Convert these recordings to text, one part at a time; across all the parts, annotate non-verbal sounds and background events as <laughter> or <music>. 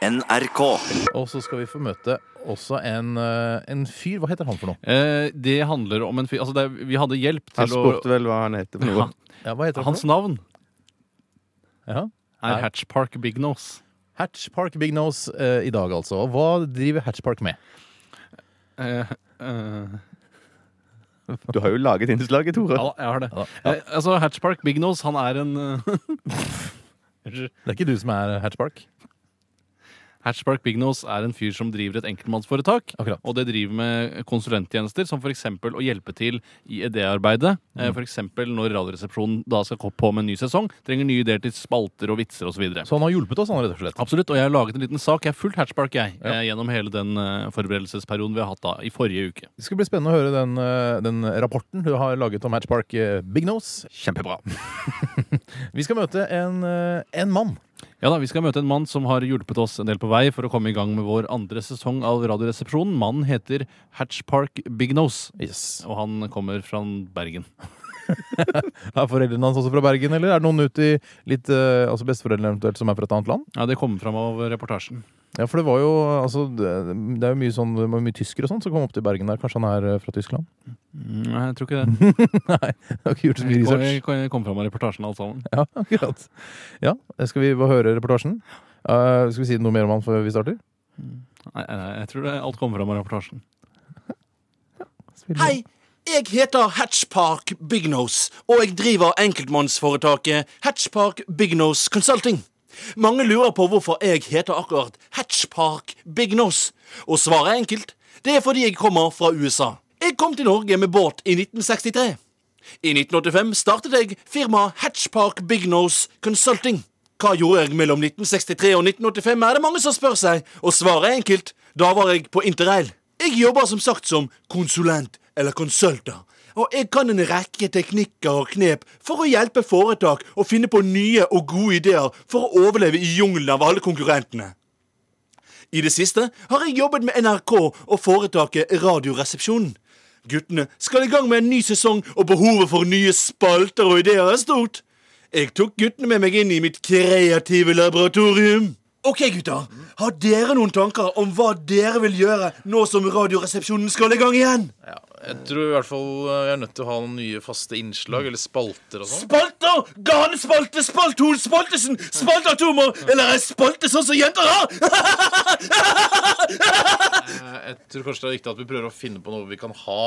NRK. Og så skal vi få møte også en, eh, en fyr. Hva heter han for noe? Eh, det handler om en fyr Altså, det, vi hadde hjelp til å Jeg spurte vel hva han heter for noe. Ja, hva heter han Hans for noe? navn Ja. er Hatchpark Hatch Park Big Nose. Hatch Park Big Nose eh, i dag, altså. Og hva driver Hatch Park med? Eh, eh, Du har jo laget innslaget, Tore. ja, jeg har det. Ja, ja. Eh, altså, Hatch Park Big Nose, han er en Unnskyld. <laughs> Det er ikke du som er Hatch Park? Hatch Bignos er en fyr som driver et enkeltmannsforetak. Akkurat. Og det driver med konsulenttjenester, som f.eks. å hjelpe til i idéarbeidet. Mm. Eh, F.eks. når Radioresepsjonen da skal gå på med en ny sesong. Trenger nye ideer til spalter og vitser osv. Så så han har hjulpet oss, han, rett og slett. Absolutt, og jeg har laget en liten sak. Jeg har fulgt Hatchpark jeg, Ja. eh, gjennom hele den eh, forberedelsesperioden vi har hatt da i forrige uke. Det skal bli spennende å høre den, den rapporten du har laget om Hatch Park eh, Big Nose. Kjempebra. <laughs> Vi skal møte en, en mann. Ja da, Vi skal møte en mann som har hjulpet oss en del på vei for å komme i gang med vår andre sesong av Radioresepsjonen. Mannen heter Hatch Park Big Nose, Yes. og han kommer fra Bergen. <laughs> Er foreldrene hans også fra Bergen, eller er det noen ute i litt eh, Altså besteforeldrene eventuelt som er fra et annet land? Ja, Det kommer fram av reportasjen. Ja, for det var jo altså Det, det er jo mye sånn det var mye tyskere og sånn som kom opp til Bergen der. Kanskje han er eh, fra Tyskland? Mm, Nei, jeg tror ikke det. <laughs> Nei, jeg har ikke gjort så mye research. kom, kom fram med reportasjen, alt sammen. Ja, akkurat. Ja, skal vi bare høre reportasjen? Uh, skal vi si noe mer om han før vi starter? Nei, nei, jeg tror det alt kommer fram av reportasjen. Hei, jeg heter Hatchpark Bignose, og jeg driver enkeltmannsforetaket Hatchpark Bignose Consulting. Mange lurer på hvorfor jeg heter akkurat Hatchpark Bignose, og svaret er enkelt. Det er fordi jeg kommer fra USA. Jeg kom til Norge med båt i 1963. I 1985 startet jeg firmaet Hatchpark Bignose Consulting. Hva gjorde jeg mellom 1963 og 1985, er det mange som spør seg, og svaret er enkelt. Da var jeg på interrail. Jeg jobber som sagt som konsulent eller konsulter, og jeg kan en rekke teknikker og knep for å hjelpe foretak å finne på nye og gode ideer for å overleve i jungelen av alle konkurrentene. I det siste har jeg jobbet med NRK og foretaket Radioresepsjonen. Guttene skal i gang med en ny sesong, og behovet for nye spalter og ideer er stort. Jeg tok guttene med meg inn i mitt kreative laboratorium. Ok, gutter. Har dere noen tanker om hva dere vil gjøre nå som Radioresepsjonen skal i gang igjen? Ja, jeg tror i hvert fall vi jeg er nødt til å ha noen nye faste innslag, eller spalter og sånn. Spalter! Ganespalte, spalthorn, spaltesen, spaltatomer! Eller ei spalte sånn som jenter har! Eh, Jeg tror kanskje det er viktig at vi prøver å finne på noe vi kan ha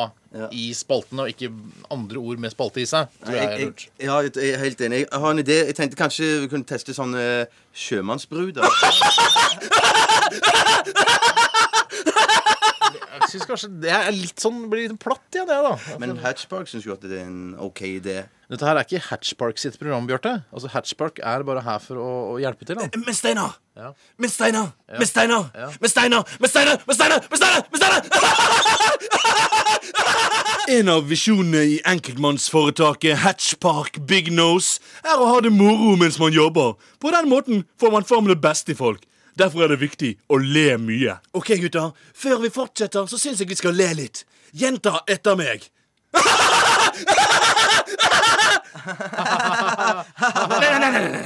i spaltene, og ikke andre ord med spalte i seg. Tror jeg er Jeg, jeg, ja, jeg er helt enig. Jeg har en idé. Jeg tenkte kanskje vi kunne teste sånne eh, sjømannsbruder. <laughs> Jeg synes kanskje det er litt sånn, blir litt platt, ja, det, da. Men Hatchpark syns jo at det er en OK idé. Dette her er ikke Hatchpark sitt program, Bjarte. Altså, Hatchpark er bare her for å, å hjelpe til. Han. Men Steinar! Ja. Men Steinar! Men Steinar! Ja. Men Steinar! Men Steinar! Men Steinar! Men Steinar! Men Steinar! <laughs> En av visjonene i enkeltmannsforetaket Hatchpark Big Nose er å ha det moro mens man jobber. På den måten får man fram det beste i folk. Derfor er det viktig å le mye. Ok, gutter. Før vi fortsetter, så syns jeg vi skal le litt. Gjenta etter meg. <laughs> Nei, nei, nei, nei, nei.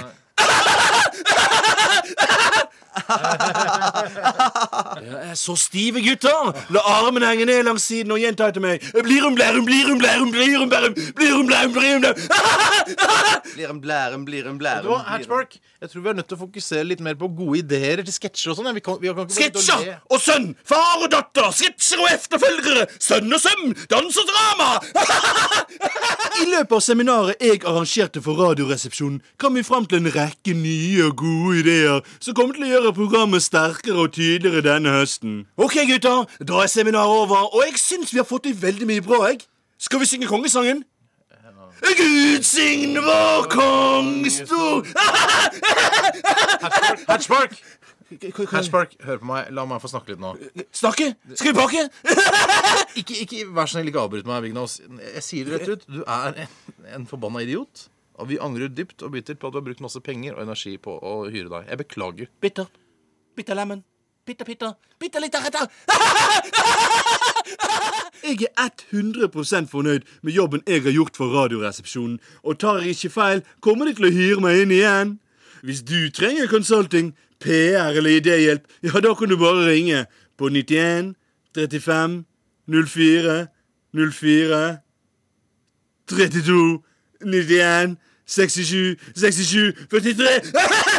Jeg er så stive, gutter. La armene henge ned langs siden og gjenta etter meg. Blirum, blærum, blirum, blærum, blirum, blærum, blirum, blærum, blirum, blærum. Blir en blærum, blir en blærum. <laughs> Hatchmark, jeg tror vi er nødt til å fokusere litt mer på gode ideer til sketsjer og sånn. Sketsjer og sønn, far og datter, sketsjer og efterfølgere, sønn og sønn, dans og drama. <laughs> Løpet av seminaret jeg arrangerte for Radioresepsjonen, kom vi fram til en rekke nye og gode ideer som kommer til å gjøre programmet sterkere og tydeligere denne høsten. Ok, gutter, da er seminaret over, og jeg syns vi har fått til veldig mye bra, jeg. Skal vi synge kongesangen? Gud signe vår kong stor <laughs> Hatchpark, hør på meg. La meg få snakke litt nå. Snakke? Vi pakke? <laughs> Ikke, ikke, Vær så snill, ikke avbryt meg, Vignos. Jeg sier det rett ut. Du er en, en forbanna idiot. Og vi angrer dypt og bittert på at du har brukt masse penger og energi på å hyre deg. Jeg beklager. Bitter. Bitter lemon. Bitter, bitter. Bitter litt retta. <laughs> Jeg er 100% fornøyd med jobben jeg har gjort for Radioresepsjonen. Og tar jeg ikke feil, kommer de til å hyre meg inn igjen. Hvis du trenger consulting, PR eller idéhjelp, ja, da kan du bare ringe på 91 35 04 04 32 91 67 67 43